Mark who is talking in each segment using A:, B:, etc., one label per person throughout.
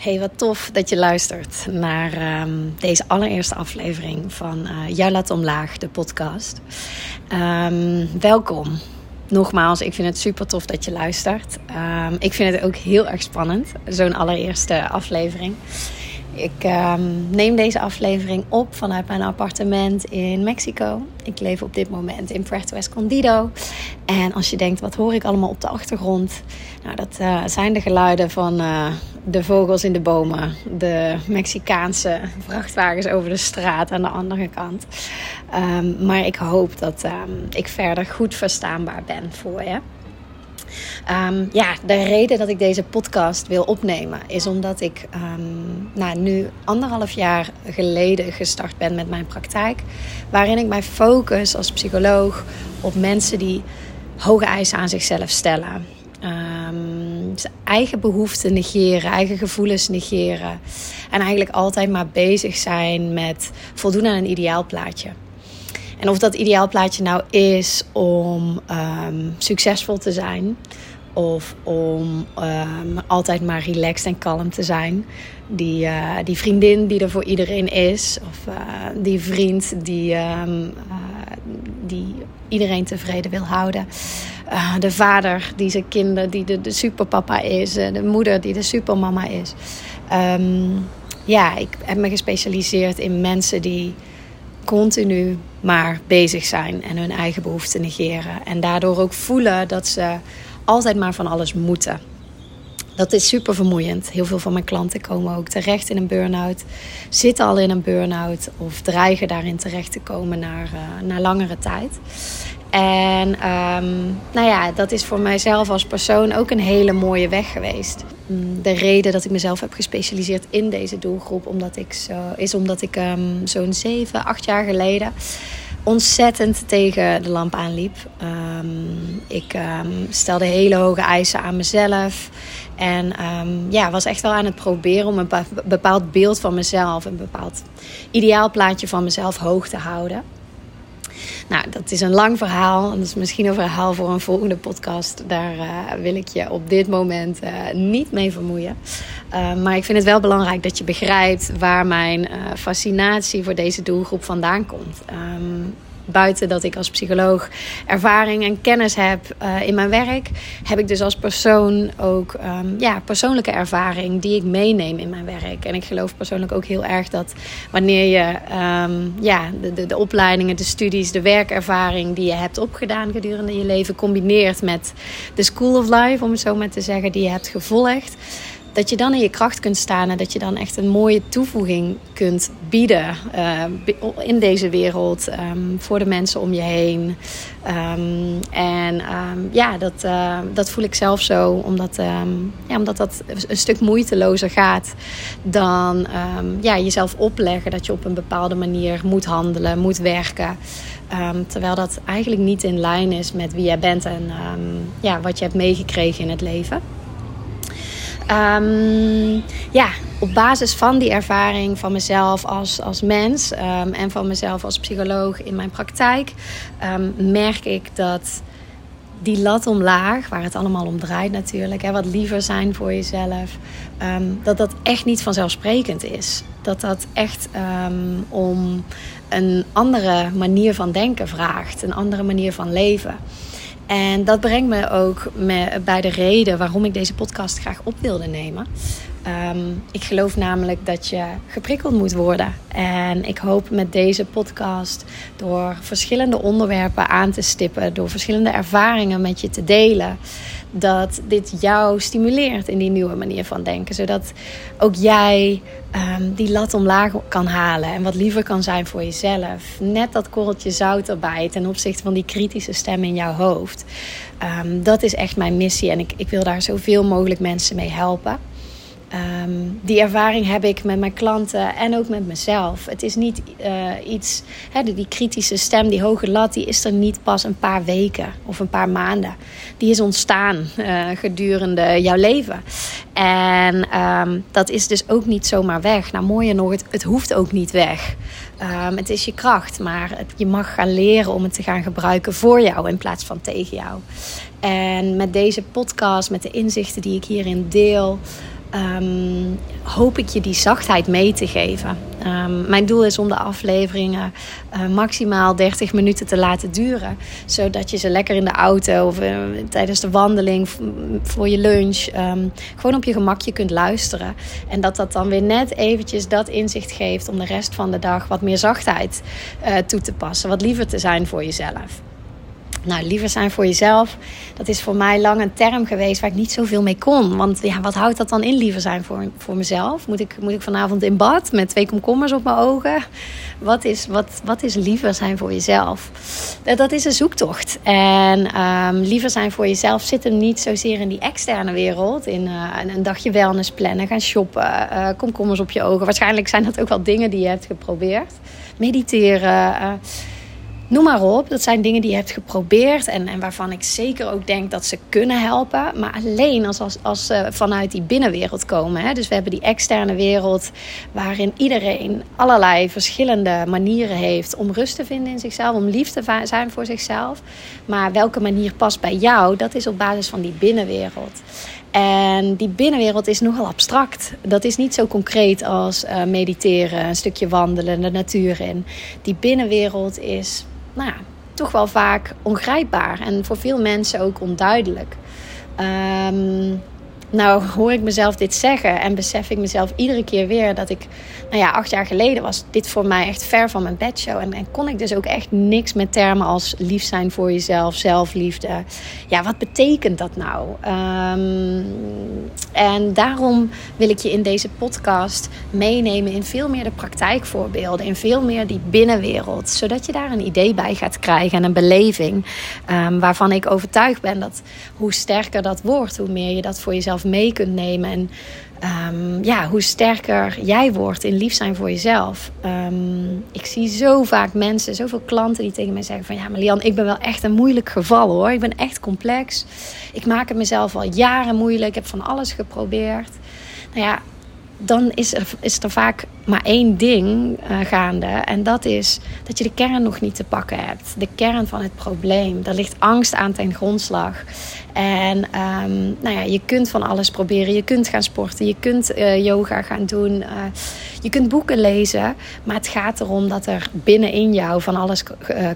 A: Hey, wat tof dat je luistert naar ehm, deze allereerste aflevering van uh, Jou Laat Omlaag, de podcast. Um, welkom. Nogmaals, ik vind het super tof dat je luistert. Um, ik vind het ook heel erg spannend, zo'n allereerste aflevering. Ik um, neem deze aflevering op vanuit mijn appartement in Mexico. Ik leef op dit moment in Puerto Escondido. En als je denkt, wat hoor ik allemaal op de achtergrond? Nou, dat uh, zijn de geluiden van uh, de vogels in de bomen. De Mexicaanse vrachtwagens over de straat aan de andere kant. Um, maar ik hoop dat um, ik verder goed verstaanbaar ben voor je. Um, ja, de reden dat ik deze podcast wil opnemen is omdat ik um, nou, nu anderhalf jaar geleden gestart ben met mijn praktijk. Waarin ik mij focus als psycholoog op mensen die hoge eisen aan zichzelf stellen. Um, eigen behoeften negeren, eigen gevoelens negeren. En eigenlijk altijd maar bezig zijn met voldoen aan een ideaalplaatje. En of dat ideaalplaatje nou is om um, succesvol te zijn, of om um, altijd maar relaxed en kalm te zijn. Die, uh, die vriendin die er voor iedereen is, of uh, die vriend die, um, uh, die iedereen tevreden wil houden. de vader die zijn kinderen, die de, de superpapa is, de moeder die de supermama is. Ja, ik heb me gespecialiseerd in mensen die continu maar bezig zijn en hun eigen behoeften negeren. En daardoor ook voelen dat ze altijd maar van alles moeten. Dat is super vermoeiend. Heel veel van mijn klanten komen ook terecht in een burn-out, zitten al in een burn-out of dreigen daarin terecht te komen naar, uh, naar langere tijd. En um, nou ja, dat is voor mijzelf als persoon ook een hele mooie weg geweest. De reden dat ik mezelf heb gespecialiseerd in deze doelgroep omdat ik zo, is omdat ik um, zo'n 7, 8 jaar geleden ontzettend tegen de lamp aanliep. Um, ik stelde hele hoge eisen aan mezelf. En ja, was echt wel aan het proberen om een bepaald beeld van mezelf, een bepaald ideaalplaatje van mezelf hoog te houden. Nou, dat is een lang verhaal. Dat is misschien een verhaal voor een volgende podcast. Daar uh, wil ik je op dit moment uh, niet mee vermoeien. Uh, maar ik vind het wel belangrijk dat je begrijpt waar mijn fascinatie voor deze doelgroep vandaan komt. Um, buiten dat ik als psycholoog ervaring en kennis heb uh, in mijn werk, heb ik dus als persoon ook um, ja, persoonlijke ervaring die ik meeneem in mijn werk. En ik geloof persoonlijk ook heel erg dat wanneer je um, ja, de, de, de opleidingen, de studies, de werkervaring die je hebt opgedaan gedurende je leven combineert met de school of life, om het zo maar te zeggen, die je hebt gevolgd dat je dan in je kracht kunt staan en dat je dan echt een mooie toevoeging kunt bieden uh, in deze wereld um, voor de mensen om je heen. Um, en um, ja, dat, uh, dat voel ik zelf zo, omdat, ja, omdat dat een stuk moeitelozer gaat dan ja, jezelf opleggen dat je op een bepaalde manier moet handelen, moet werken. terwijl dat eigenlijk niet in lijn is met wie jij bent en ja, wat je hebt meegekregen in het leven. Um, ja, op basis van die ervaring van mezelf als, als mens um, en van mezelf als psycholoog in mijn praktijk, um, merk ik dat die lat omlaag, waar het allemaal om draait natuurlijk, hè, wat liever zijn voor jezelf, dat dat echt niet vanzelfsprekend is. Dat dat echt om een andere manier van denken vraagt, een andere manier van leven. En dat brengt me ook bij de reden waarom ik deze podcast graag op wilde nemen. Um, ik geloof namelijk dat je geprikkeld moet worden. En ik hoop met deze podcast door verschillende onderwerpen aan te stippen, door verschillende ervaringen met je te delen, dat dit jou stimuleert in die nieuwe manier van denken. Zodat ook jij um, die lat omlaag kan halen en wat liever kan zijn voor jezelf. Net dat korreltje zout erbij ten opzichte van die kritische stem in jouw hoofd. Um, dat is echt mijn missie en ik, ik wil daar zoveel mogelijk mensen mee helpen. Um, die ervaring heb ik met mijn klanten en ook met mezelf. Het is niet uh, iets, die kritische stem, die hoge lat, die is er niet pas een paar weken of een paar maanden. Die is ontstaan uh, gedurende jouw leven. En um, dat is dus ook niet zomaar weg. Nou, mooier nog, het, het hoeft ook niet weg. Um, het is je kracht, maar je mag gaan leren om het te gaan gebruiken voor jou in plaats van tegen jou. En met deze podcast, met de inzichten die ik hierin deel ehm, hoop ik je die zachtheid mee te geven. Ehm, mijn doel is om de afleveringen uh, maximaal 30 minuten te laten duren. Zodat je ze lekker in de auto of uh, tijdens de wandeling, voor je lunch, um, gewoon op je gemakje kunt luisteren. En dat dat dan weer net eventjes dat inzicht geeft om de rest van de dag wat meer zachtheid uh, toe te passen. Wat liever te zijn voor jezelf. Nou, liever zijn voor jezelf, dat is voor mij lang een term geweest waar ik niet zoveel mee kon. Want ja, wat houdt dat dan in, liever zijn voor, voor mezelf? Moet ik, moet ik vanavond in bad met twee komkommers op mijn ogen? Wat is, wat, wat is liever zijn voor jezelf? Dat is een zoektocht. En um, liever zijn voor jezelf zit hem niet zozeer in die externe wereld. In uh, een dagje wellness plannen, gaan shoppen, uh, komkommers op je ogen. Waarschijnlijk zijn dat ook wel dingen die je hebt geprobeerd. Mediteren. Noem maar op, dat zijn dingen die je hebt geprobeerd en, en waarvan ik zeker ook denk dat ze kunnen helpen. Maar alleen als, als, als ze vanuit die binnenwereld komen. Hè. Dus we hebben die externe wereld waarin iedereen allerlei verschillende manieren heeft om rust te vinden in zichzelf, om lief te zijn voor zichzelf. Maar welke manier past bij jou, dat is op basis van die binnenwereld. En die binnenwereld is nogal abstract. Dat is niet zo concreet als uh, mediteren, een stukje wandelen, de natuur in. Die binnenwereld is nou ja, toch wel vaak ongrijpbaar en voor veel mensen ook onduidelijk. Um, nou hoor ik mezelf dit zeggen en besef ik mezelf iedere keer weer dat ik, nou ja, acht jaar geleden was dit voor mij echt ver van mijn bedshow. En, en kon ik dus ook echt niks met termen als lief zijn voor jezelf, zelfliefde. Ja, wat betekent dat nou? Um, en daarom wil ik je in deze podcast meenemen in veel meer de praktijkvoorbeelden, in veel meer die binnenwereld, zodat je daar een idee bij gaat krijgen en een beleving um, waarvan ik overtuigd ben dat hoe sterker dat wordt, hoe meer je dat voor jezelf mee kunt nemen. En um, ja, hoe sterker jij wordt in lief zijn voor jezelf. Um, ik zie zo vaak mensen, zoveel klanten die tegen mij zeggen van... ja, maar Lian, ik ben wel echt een moeilijk geval hoor. Ik ben echt complex. Ik maak het mezelf al jaren moeilijk. Ik heb van alles geprobeerd. Nou ja, dan is er, is er vaak maar één ding uh, gaande. En dat is dat je de kern nog niet te pakken hebt. De kern van het probleem. Er ligt angst aan ten grondslag. En um, nou ja, je kunt van alles proberen. Je kunt gaan sporten. Je kunt uh, yoga gaan doen. Uh, je kunt boeken lezen. Maar het gaat erom dat er binnenin jou van alles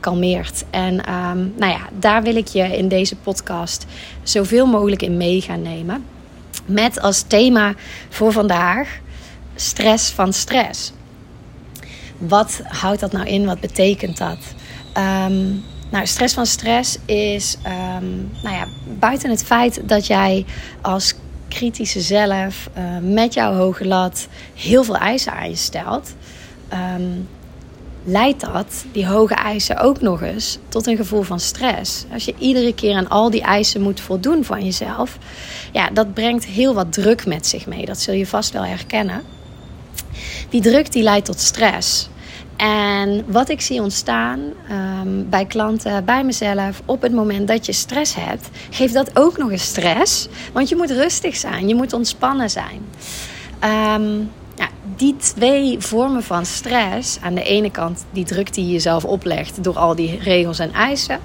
A: kalmeert. En um, nou ja, daar wil ik je in deze podcast zoveel mogelijk in mee gaan nemen. Met als thema voor vandaag stress van stress. Wat houdt dat nou in? Wat betekent dat? Um, nou, stress van stress is, um, nou ja, buiten het feit dat jij als kritische zelf uh, met jouw hoge lat heel veel eisen aan je stelt, um, leidt dat, die hoge eisen, ook nog eens tot een gevoel van stress. Als je iedere keer aan al die eisen moet voldoen van jezelf, ja, dat brengt heel wat druk met zich mee. Dat zul je vast wel herkennen. Die druk die leidt tot stress. En wat ik zie ontstaan um, bij klanten, bij mezelf, op het moment dat je stress hebt, geeft dat ook nog eens stress. Want je moet rustig zijn, je moet ontspannen zijn. Um, ja, die twee vormen van stress, aan de ene kant die druk die je jezelf oplegt door al die regels en eisen.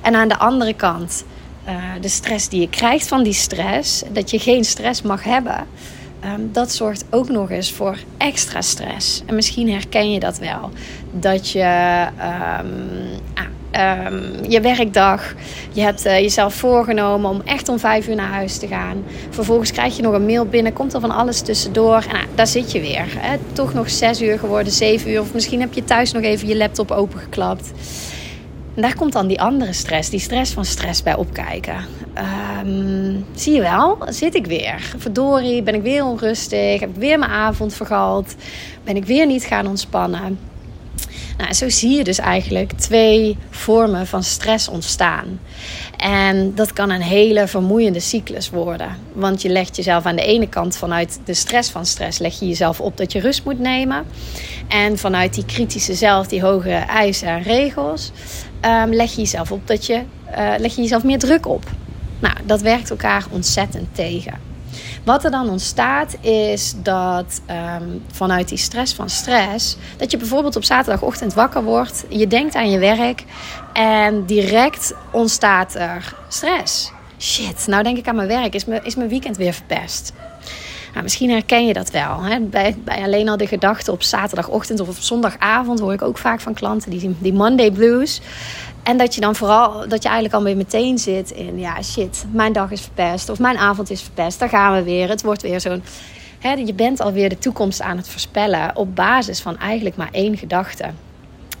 A: En aan de andere kant uh, de stress die je krijgt van die stress, dat je geen stress mag hebben. Um, dat zorgt ook nog eens voor extra stress. En misschien herken je dat wel. Dat je um, ah, um, je werkdag, je hebt uh, jezelf voorgenomen om echt om vijf uur naar huis te gaan. Vervolgens krijg je nog een mail binnen, komt er van alles tussendoor. En ah, daar zit je weer. Hè? Toch nog zes uur geworden, zeven uur. Of misschien heb je thuis nog even je laptop opengeklapt. En daar komt dan die andere stress, die stress van stress bij opkijken. Um, zie je wel, zit ik weer. Verdorie, ben ik weer onrustig, heb ik weer mijn avond vergald, ben ik weer niet gaan ontspannen. Nou, zo zie je dus eigenlijk twee vormen van stress ontstaan. En dat kan een hele vermoeiende cyclus worden. Want je legt jezelf aan de ene kant vanuit de stress van stress, leg je jezelf op dat je rust moet nemen. En vanuit die kritische zelf, die hoge eisen en regels, um, leg je jezelf op dat je, uh, leg je jezelf meer druk op. Nou, dat werkt elkaar ontzettend tegen. Wat er dan ontstaat is dat um, vanuit die stress van stress, dat je bijvoorbeeld op zaterdagochtend wakker wordt, je denkt aan je werk en direct ontstaat er stress. Shit, nou denk ik aan mijn werk, is mijn, is mijn weekend weer verpest. Nou, misschien herken je dat wel. Hè? Bij, bij alleen al de gedachten op zaterdagochtend of op zondagavond hoor ik ook vaak van klanten die, die Monday blues. En dat je dan vooral, dat je eigenlijk al meteen zit in, ja shit, mijn dag is verpest of mijn avond is verpest. Daar gaan we weer. Het wordt weer zo'n, hè, je bent alweer de toekomst aan het voorspellen op basis van eigenlijk maar één gedachte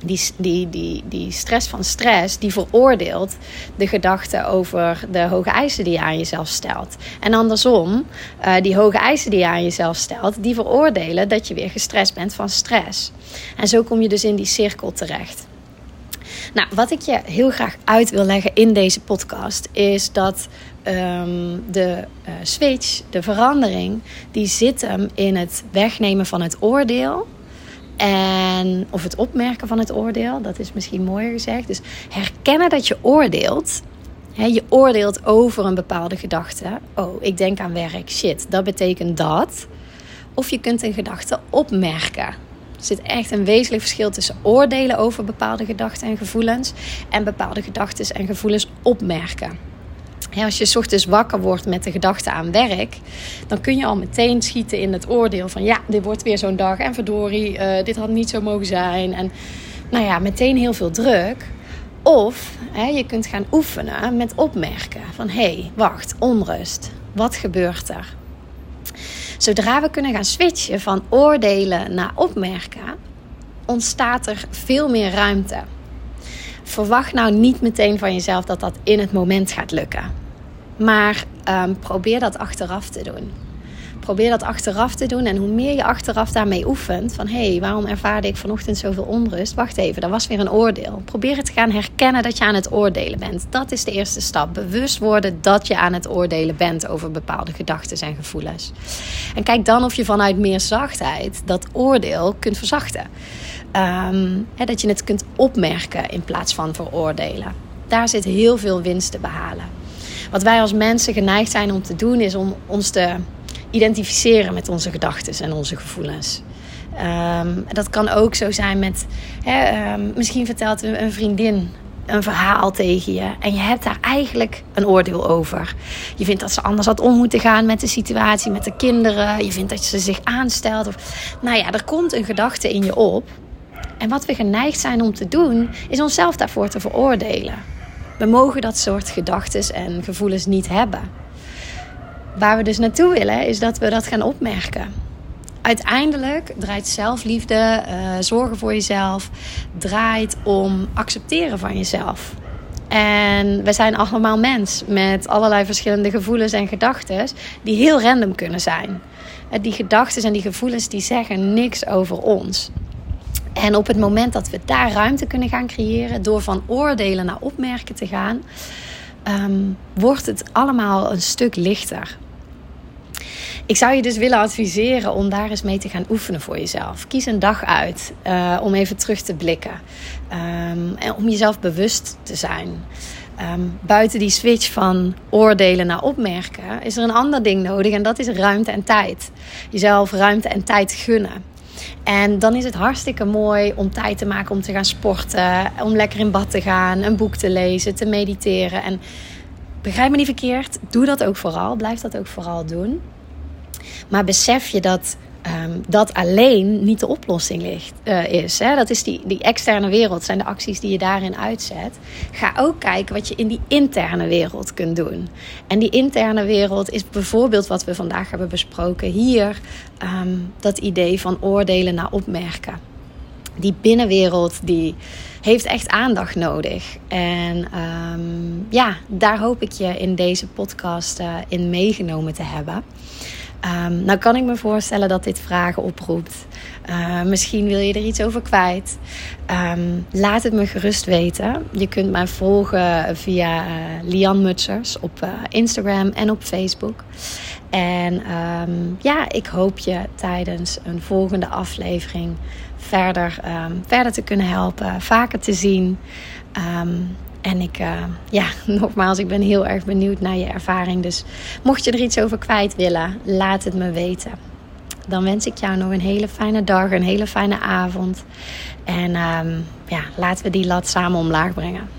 A: die, die, die, die stress van stress, die veroordeelt de gedachte over de hoge eisen die je aan jezelf stelt. En andersom, uh, die hoge eisen die je aan jezelf stelt, die veroordelen dat je weer gestrest bent van stress. En zo kom je dus in die cirkel terecht. Nou, wat ik je heel graag uit wil leggen in deze podcast is dat um, de uh, switch, de verandering, die zit hem in het wegnemen van het oordeel en, of het opmerken van het oordeel, dat is misschien mooier gezegd. Dus herkennen dat je oordeelt. je oordeelt over een bepaalde gedachte. Oh, ik denk aan werk. Shit, dat betekent dat. Of je kunt een gedachte opmerken. Er zit echt een wezenlijk verschil tussen oordelen over bepaalde gedachten en gevoelens en bepaalde gedachten en gevoelens opmerken als je s ochtends wakker wordt met de gedachte aan werk, dan kun je al meteen schieten in het oordeel van ja, dit wordt weer zo'n dag en verdorie, uh, dit had niet zo mogen zijn. En nou ja, meteen heel veel druk. Of je kunt gaan oefenen met opmerken van hé, hey, wacht, onrust. Wat gebeurt er? Zodra we kunnen gaan switchen van oordelen naar opmerken, ontstaat er veel meer ruimte verwacht nou niet meteen van jezelf dat dat in het moment gaat lukken. Maar um, probeer dat achteraf te doen. Probeer dat achteraf te doen. En hoe meer je achteraf daarmee oefent, van hé, hey, waarom ervaarde ik vanochtend zoveel onrust? Wacht even, dat was weer een oordeel. Probeer het te gaan herkennen dat je aan het oordelen bent. Dat is de eerste stap. Bewust worden dat je aan het oordelen bent over bepaalde gedachten en gevoelens. En kijk dan of je vanuit meer zachtheid dat oordeel kunt verzachten. Um, dat je het kunt opmerken in plaats van veroordelen. Daar zit heel veel winst te behalen. Wat wij als mensen geneigd zijn om te doen, is om ons te identificeren met onze gedachten en onze gevoelens. Um, dat kan ook zo zijn met, um, misschien vertelt een vriendin een verhaal tegen je en je hebt daar eigenlijk een oordeel over. Je vindt dat ze anders had om moeten gaan met de situatie, met de kinderen. Je vindt dat ze zich aanstelt. Of, nou ja, er komt een gedachte in je op. En wat we geneigd zijn om te doen, is onszelf daarvoor te veroordelen. We mogen dat soort gedachten en gevoelens niet hebben. Waar we dus naartoe willen, is dat we dat gaan opmerken. Uiteindelijk draait zelfliefde, uh, zorgen voor jezelf, draait om accepteren van jezelf. En we zijn allemaal mens met allerlei verschillende gevoelens en gedachten die heel random kunnen zijn. Die gedachten en die gevoelens die zeggen niks over ons. En op het moment dat we daar ruimte kunnen gaan creëren, door van oordelen naar opmerken te gaan, ehm, wordt het allemaal een stuk lichter. Ik zou je dus willen adviseren om daar eens mee te gaan oefenen voor jezelf. Kies een dag uit uh, om even terug te blikken. Um, en om jezelf bewust te zijn. Um, buiten die switch van oordelen naar opmerken is er een ander ding nodig en dat is ruimte en tijd. Jezelf ruimte en tijd gunnen. En dan is het hartstikke mooi om tijd te maken om te gaan sporten, om lekker in bad te gaan, een boek te lezen, te mediteren. En begrijp me niet verkeerd, doe dat ook vooral, blijf dat ook vooral doen. Maar besef je dat um, dat alleen niet de oplossing ligt, uh, is. Hè? Dat is die, die externe wereld, zijn de acties die je daarin uitzet. Ga ook kijken wat je in die interne wereld kunt doen. En die interne wereld is bijvoorbeeld wat we vandaag hebben besproken hier. Um, dat idee van oordelen naar opmerken. Die binnenwereld die heeft echt aandacht nodig. En um, ja, daar hoop ik je in deze podcast uh, in meegenomen te hebben. Um, nou kan ik me voorstellen dat dit vragen oproept. Uh, misschien wil je er iets over kwijt. Um, laat het me gerust weten. Je kunt mij volgen via uh, Lian Mutsers op uh, Instagram en op Facebook. En ja, ik hoop je tijdens een volgende aflevering verder, verder te kunnen helpen, vaker te zien. En ik, uh, ja, nogmaals, ik ben heel erg benieuwd naar je ervaring. Dus mocht je er iets over kwijt willen, laat het me weten. Dan wens ik jou nog een hele fijne dag, een hele fijne avond. En um, ja, laten we die lat samen omlaag brengen.